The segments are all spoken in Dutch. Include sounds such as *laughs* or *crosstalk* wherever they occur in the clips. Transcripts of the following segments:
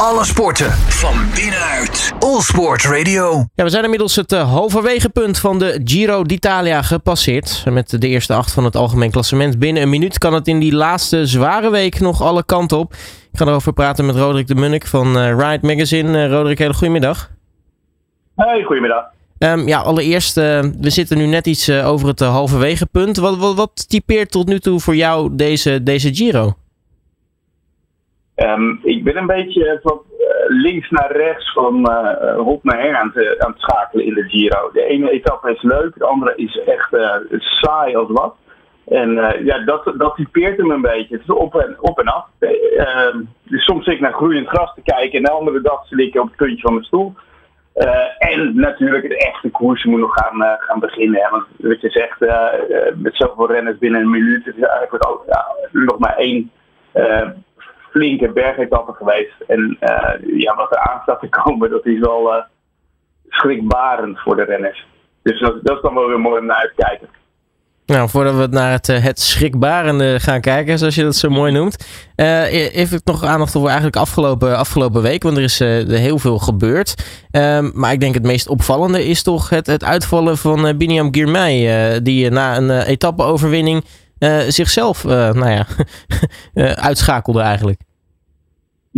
Alle sporten van binnenuit. All Sport Radio. Ja, we zijn inmiddels het uh, halverwege punt van de Giro d'Italia gepasseerd. Met de eerste acht van het algemeen klassement. Binnen een minuut kan het in die laatste zware week nog alle kanten op. Ik ga erover praten met Roderick de Munnik van uh, Ride Magazine. Uh, Roderick, hele goedemiddag. Hey, goedemiddag. Um, ja, allereerst, uh, we zitten nu net iets uh, over het uh, halverwege punt. Wat, wat, wat, typeert tot nu toe voor jou deze, deze Giro? Um, ik ben een beetje van links naar rechts, van hop naar her aan, te, aan het schakelen in de Giro. De ene etappe is leuk, de andere is echt saai als wat. En ja, dat, dat typeert hem een beetje. Het is op en, op en af. dus soms zit ik naar groeiend gras te kijken en de andere dag zit ik op het puntje van mijn stoel. Uh, en natuurlijk het echte koers moet nog gaan, uh, gaan beginnen. Hè? Want wat je zegt, uh, met zoveel renners binnen een minuut, is eigenlijk ook ja, nog maar één flinke bergetappe geweest. En ja, wat er aan staat te komen, *laughs* dat is wel schrikbarend voor de renners. Dus dat, dat is dan wel weer mooi om naar uit te kijken. Nou, voordat we naar het, het schrikbarende gaan kijken, zoals je dat zo mooi noemt. Uh, even nog aandacht voor eigenlijk afgelopen, afgelopen week, want er is heel veel gebeurd. Uh, maar ik denk het meest opvallende is toch het, het uitvallen van uh, Biniam Girmay, die na een etappe-overwinning zichzelf nou ja, *laughs* uitschakelde eigenlijk.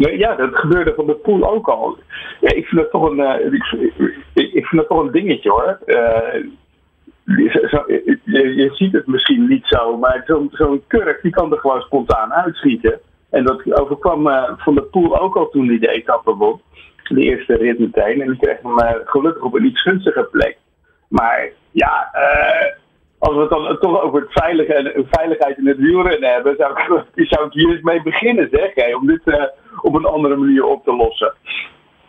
Ja, dat gebeurde van de pool ook al. Ja, ik vind dat toch een, ik, ik, vind dat toch een dingetje hoor je, je, ziet het misschien niet zo, maar zo'n zo kurk die kan er gewoon spontaan uitschieten. En dat overkwam uh, Van de Poel ook al toen hij de etappe won. De eerste rit meteen. En die kreeg hem gelukkig op een iets gunstige plek. Maar ja, als we het dan toch over het veilige en, veiligheid in het wielrennen hebben, zou ik, *laughs* zou ik hier eens mee beginnen, zeg. Hè, om dit op een andere manier op te lossen.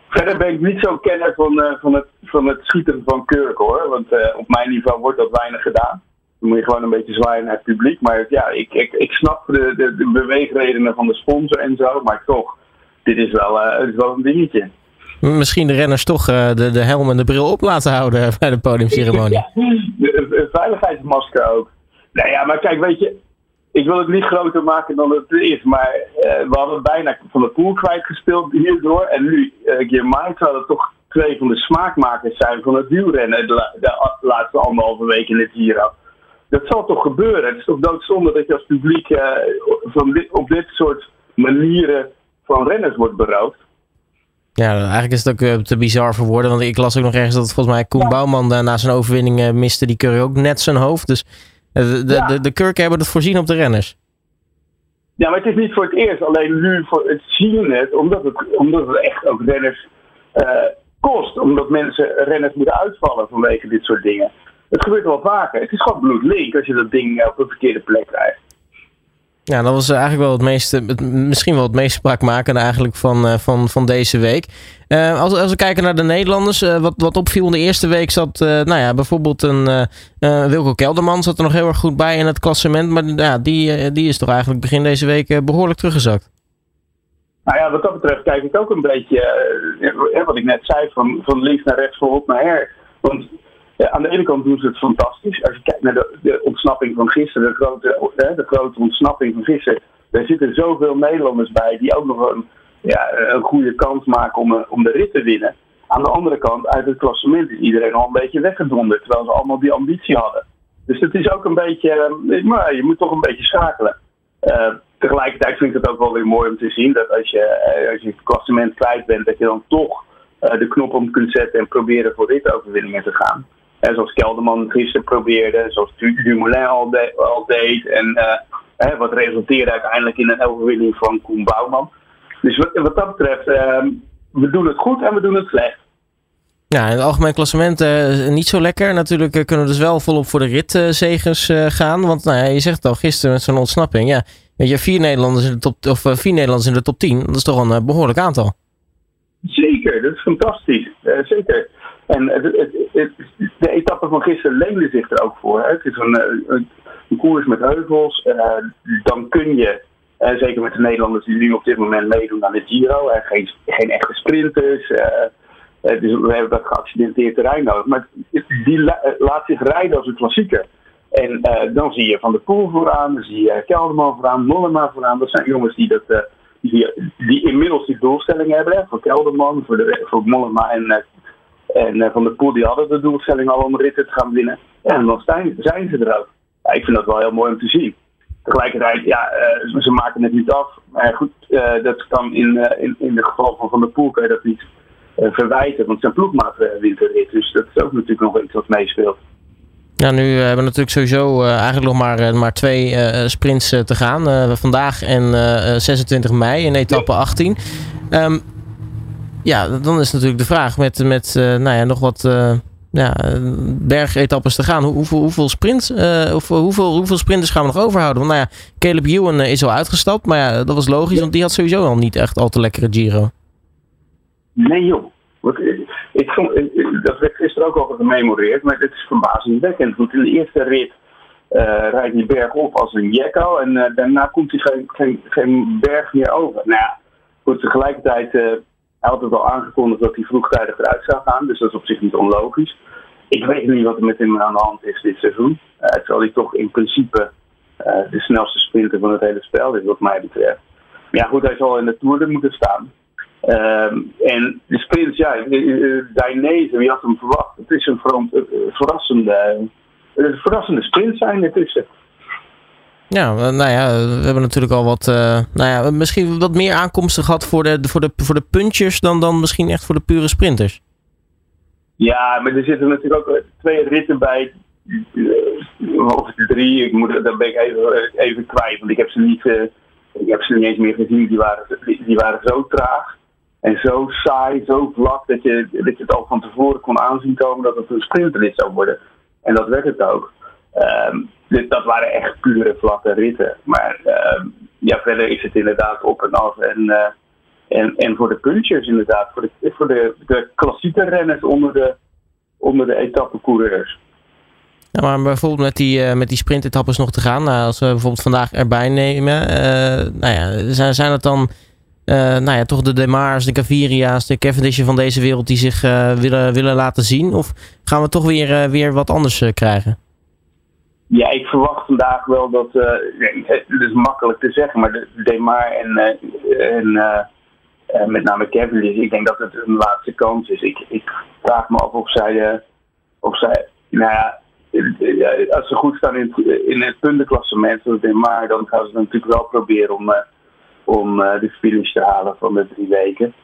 Verder ben ik niet zo'n kenner van, uh, van, het, van het schieten van kurk hoor. Want uh, op mijn niveau wordt dat weinig gedaan. Dan moet je gewoon een beetje zwaaien naar het publiek. Maar ja, ik, ik, ik snap de, de, de beweegredenen van de sponsor en zo. Maar toch, dit is wel, uh, het is wel een dingetje. Misschien de renners toch de, de helm en de bril op laten houden *laughs* bij de podiumceremonie. Ja, de, veiligheidsmasker ook. Nou ja, maar kijk, weet je, ik wil het niet groter maken dan het is, maar uh, we hadden bijna van de pool kwijtgespeeld hierdoor. En nu, uh, Girmay zou het toch twee van de smaakmakers zijn van het wielrennen de, de, laatste anderhalve week in het Giro. Dat zal toch gebeuren? Het is toch doodzonde dat je als publiek uh, van dit, op dit soort manieren van renners wordt beroofd. Ja, eigenlijk is het ook te bizar voor woorden. Want ik las ook nog ergens dat volgens mij Koen ja. Bouwman na zijn overwinning miste die curry ook net zijn hoofd. Dus de, de, ja. de, de Kurken hebben het voorzien op de renners. Ja, maar het is niet voor het eerst. Alleen nu voor het zien het, omdat het, omdat het echt ook renners uh, kost. Omdat mensen renners moeten uitvallen vanwege dit soort dingen. Het gebeurt wel vaker. Het is gewoon bloedlink als je dat ding op een verkeerde plek krijgt. Ja, dat was eigenlijk wel het meest, het, misschien wel het meest spraakmakende eigenlijk van, uh, van, van deze week. Uh, als, als we kijken naar de Nederlanders, uh, wat, wat opviel in de eerste week zat, nou ja, bijvoorbeeld een Wilco Kelderman zat er nog heel erg goed bij in het klassement. Maar die, die is toch eigenlijk begin deze week behoorlijk teruggezakt. Nou ja, wat dat betreft kijk ik ook een beetje, wat ik net zei, van, van links naar rechts, van op naar her. Want aan de ene kant doen ze het fantastisch. Als je kijkt naar de, de ontsnapping van gisteren, de grote, de grote ontsnapping van gisteren. Er zitten zoveel Nederlanders bij die ook nog een, ja, een goede kans maken om, om de rit te winnen. Aan de andere kant, uit het klassement is iedereen al een beetje weggedonderd. Terwijl ze allemaal die ambitie hadden. Dus het is ook een beetje, maar je moet toch een beetje schakelen. Uh, tegelijkertijd vind ik het ook wel weer mooi om te zien dat als je, als je het klassement kwijt bent, dat je dan toch de knop om kunt zetten en proberen voor ritoverwinningen te gaan. En zoals Kelderman gisteren probeerde, zoals Dumoulin al, de, al deed. En uh, wat resulteerde uiteindelijk in een overwinning van Koen Bouwman. Dus wat, wat dat betreft, uh, we doen het goed en we doen het slecht. Ja, in het algemeen klassement uh, niet zo lekker. Natuurlijk uh, kunnen we dus wel volop voor de ritzegers gaan. Want nou ja, je zegt het al gisteren met zo'n ontsnapping. Ja, weet je, vier Nederlanders in de top, of vier Nederlanders in de top 10. Dat is toch een behoorlijk aantal. Zeker, dat is fantastisch. zeker. En het, het, de etappe van gisteren leende zich er ook voor. Hè. Het is een, een, een koers met heuvels. Uh, dan kun je, uh, zeker met de Nederlanders die nu op dit moment meedoen aan de Giro, uh, geen, geen echte sprinters. dus we hebben dat geaccidenteerd terrein nodig. Maar die la, laat zich rijden als een klassieker. En dan zie je Van der Poel vooraan, dan zie je Kelderman vooraan, Mollema vooraan. Dat zijn jongens die dat die, die inmiddels die doelstelling hebben. Voor Kelderman, voor, de, voor Mollema en, en Van der Poel, die hadden de doelstelling al om ritten te gaan winnen. Ja, en dan zijn, zijn ze er ook. Ja, ik vind dat wel heel mooi om te zien. Tegelijkertijd, ja, ze maken het niet af. Maar goed, dat kan in, in, in de geval van Van der Poel kan je dat niet verwijten. Want zijn ploegmaat wint de rit. Dus dat is ook natuurlijk nog iets wat meespeelt. Ja, nu hebben we natuurlijk sowieso uh, eigenlijk nog maar, uh, maar twee uh, sprints te gaan. vandaag en 26 mei in etappe 18. Um, ja, dan is natuurlijk de vraag met, met nou ja, nog wat ja, bergetappes te gaan. hoeveel, hoeveel, sprints, of, hoeveel, hoeveel sprinters gaan we nog overhouden? Want nou ja, Caleb Ewan is al uitgestapt. Maar ja, dat was logisch, want die had sowieso al niet echt al te lekkere Giro. Nee joh. Ik vond, dat werd gisteren ook al gememoreerd, maar het is verbazingwekkend. Want in de eerste rit uh, rijdt hij berg op als een jekko en uh, daarna komt hij geen, geen, geen berg meer over. Nou ja, goed, tegelijkertijd uh, hij had het al aangekondigd dat hij vroegtijdig eruit zou gaan, dus dat is op zich niet onlogisch. Ik weet niet wat er met hem aan de hand is dit seizoen. terwijl hij toch in principe de snelste sprinter van het hele spel is, wat mij betreft. Maar ja, goed, hij zal in de Tour moeten staan. Um, en de sprint, ja, Dainese, wie had hem verwacht? Het is een verrassende, een verrassende sprint zijn ertussen. Ja, nou ja, we hebben natuurlijk al wat, uh, nou ja, misschien wat meer aankomsten gehad voor de, voor de, voor de puntjes dan, dan misschien echt voor de pure sprinters. Ja, maar er zitten natuurlijk ook twee ritten bij, of drie, ik moet, daar ben ik even, even kwijt, want ik heb ze niet, ik heb ze niet eens meer gezien, die waren, die waren zo traag. En zo saai, zo vlak, dat je, dat je het al van tevoren kon aanzien komen dat het een sprintrit zou worden. En dat werd het ook. Um, dat waren echt pure vlakke ritten. Maar uh, ja, verder is het inderdaad op en af. En, uh, en, en voor de punchers inderdaad, voor de, voor de, de klassieke renners onder de, onder de etappecoureurs. Ja, maar bijvoorbeeld met die, uh, met die sprintetappes nog te gaan, nou, als we bijvoorbeeld vandaag erbij nemen, nou ja, zijn, zijn het dan nou ja, toch de Demars, de Caviria's, de Cavendish'en van deze wereld die zich willen, willen laten zien? Of gaan we toch weer, weer wat anders krijgen? Ja, ik verwacht vandaag wel dat, het is makkelijk te zeggen, maar de Demar en, en met name Cavendish, ik denk dat het een laatste kans is. Ik, ik vraag me af of zij, of zij nou ja, als ze goed staan in, in het puntenklassement, zoals Demar, dan gaan ze natuurlijk wel proberen om om uh, de finish te halen van de drie weken.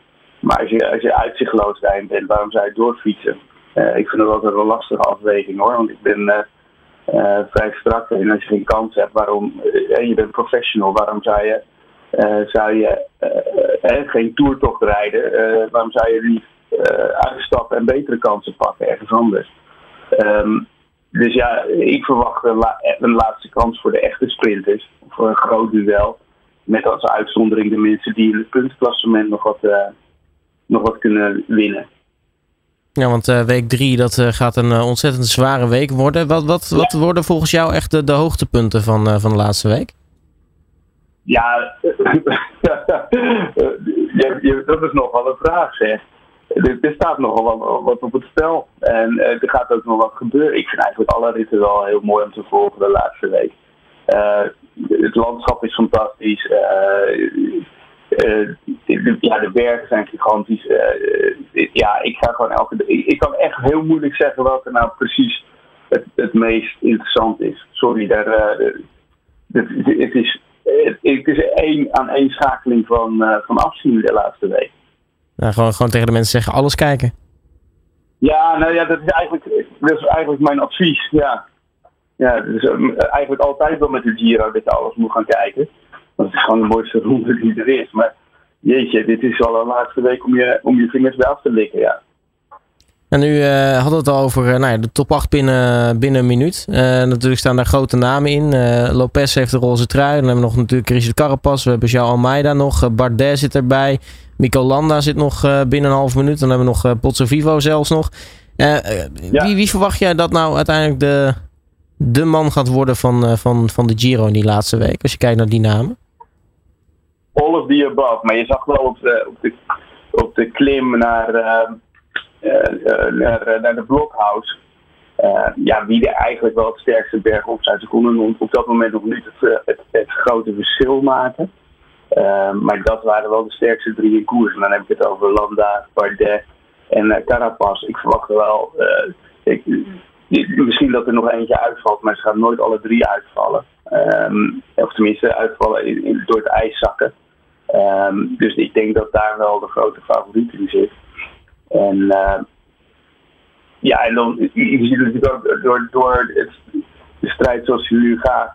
Maar als je, als je uitzichtloos bent, waarom zou je doorfietsen? Uh, ik vind het altijd een lastige afweging hoor, want ik ben uh, vrij strak en als je geen kans hebt, waarom, je bent professional, waarom zou je, zou je geen toertocht rijden? waarom zou je niet uitstappen en betere kansen pakken ergens anders? Um, dus ja, ik verwacht een, la een, laatste kans voor de echte sprinters. Voor een groot duel met als uitzondering de mensen die in het puntenklassement nog wat, uh, nog wat kunnen winnen. Ja, want uh, week drie dat uh, gaat een ontzettend zware week worden. Wat, wat, wat worden volgens jou echt de, hoogtepunten van, van de laatste week? Ja, *laughs* dat is nogal een vraag zeg. Er, staat nogal wat, wat, op het spel. En er gaat ook nog wat gebeuren. Ik vind eigenlijk alle ritten wel heel mooi om te volgen de laatste week. Het landschap is fantastisch. Uh, de, ja, de bergen zijn gigantisch. ja, ik ga gewoon elke ik, ik kan echt heel moeilijk zeggen welke nou precies het, het meest interessant is. Sorry, daar, het, het, is, het, het is één aan één schakeling van, van afzien de laatste week. Nou, gewoon, gewoon tegen de mensen zeggen, alles kijken. Ja, nou ja, dat is eigenlijk, dat is eigenlijk mijn advies, ja ja, dus eigenlijk altijd wel met de Giro dat je alles moet gaan kijken. Het is gewoon de mooiste ronde die er is. Maar jeetje, dit is al een laatste week om je, om je vingers bij af te likken, ja. En nu uh, hadden we het al over uh, nou ja, de top 8 binnen, binnen een minuut. Uh, natuurlijk staan daar grote namen in. Lopez heeft de roze trui. Dan hebben we nog natuurlijk Richard Carapaz. We hebben João Almeida nog. Bardet zit erbij. Mico Landa zit nog binnen een half minuut. Dan hebben we nog Pozzo Vivo zelfs nog. Ja. wie, wie verwacht jij dat nou uiteindelijk de, de man gaat worden van, uh, van, van de Giro in die laatste week, als je kijkt naar die namen? All of the above. Maar je zag wel op de, op de, klim naar, uh, uh, naar, naar de Blockhouse. ja, wie er eigenlijk wel het sterkste berg op zijn. Ze konden op dat moment nog niet het, het, grote verschil maken. maar dat waren wel de sterkste drie in koers. En dan heb ik het over Landa, Bardet en uh, Carapaz. Ik verwacht wel, ik, misschien dat er nog eentje uitvalt, maar ze gaan nooit alle drie uitvallen. Um, of tenminste uitvallen door het ijs zakken. Um, dus ik denk dat daar wel de grote favoriet in zit. En uh, ja, en dan je ziet natuurlijk ook door, door het, de strijd zoals hij nu gaat,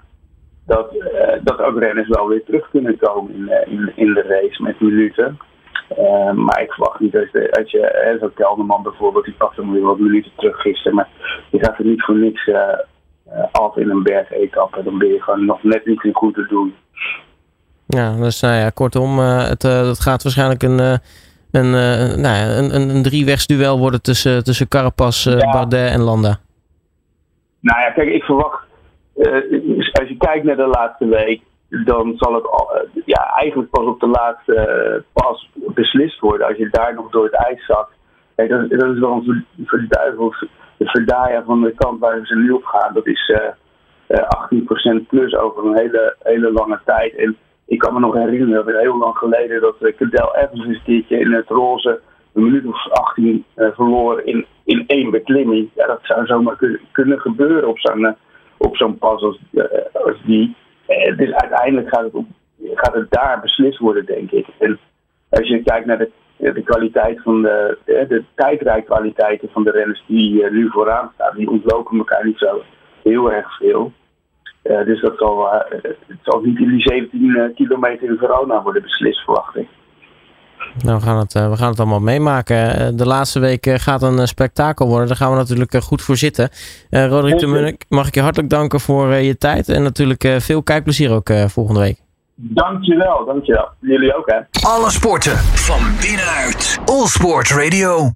dat, uh, dat ook renners wel weer terug kunnen komen in, uh, in, de race met minuten. Uh, maar ik verwacht niet dat als je zo'n Kelderman bijvoorbeeld, die pakt hem weer wat minuten terug gisteren, maar je gaat er niet voor niks af in een bergetappe. Dan ben je gewoon nog net niet goed te doen. Ja, dus nou ja, kortom, het, het gaat waarschijnlijk een een, uh, nou ja, een, een, een driewegsduel worden tussen, tussen Carapaz, uh, ja. Bardet en Landa? Nou ja, kijk, ik verwacht, uh, als je kijkt naar de laatste week, dan zal het ja, eigenlijk pas op de laatste pas beslist worden. Als je daar nog door het ijs. Kijk, dat, dat is wel een verduiveld. De verdaya van de kant waar ze nu op gaan, dat is 18% plus over een hele, hele lange tijd. En ik kan me nog herinneren, dat heel lang geleden, dat uh, Cadel Evans een in het roze een minuut of 18 uh, verloor in, in één beklimming. Ja, dat zou zomaar kun, kunnen gebeuren op zo'n uh, op zo'n pas als, als die. dus uiteindelijk gaat het, gaat het daar beslist worden, denk ik. En als je kijkt naar de, de kwaliteit van de, de tijdrijkwaliteiten van de renners die nu vooraan staan, die ontlopen elkaar niet zo heel erg veel. Uh, dus dat zal, uh, het zal niet in die 17 uh, kilometer in Verona worden beslist, verwacht ik. Nou, we gaan het, we gaan het allemaal meemaken. De laatste week gaat een spektakel worden. Daar gaan we natuurlijk goed voor zitten. Roderick de Munnik, mag ik je hartelijk danken voor je tijd. En natuurlijk veel kijkplezier ook volgende week. Dankjewel, dankjewel. Jullie ook hè. Alle sporten van binnenuit. All Sport Radio.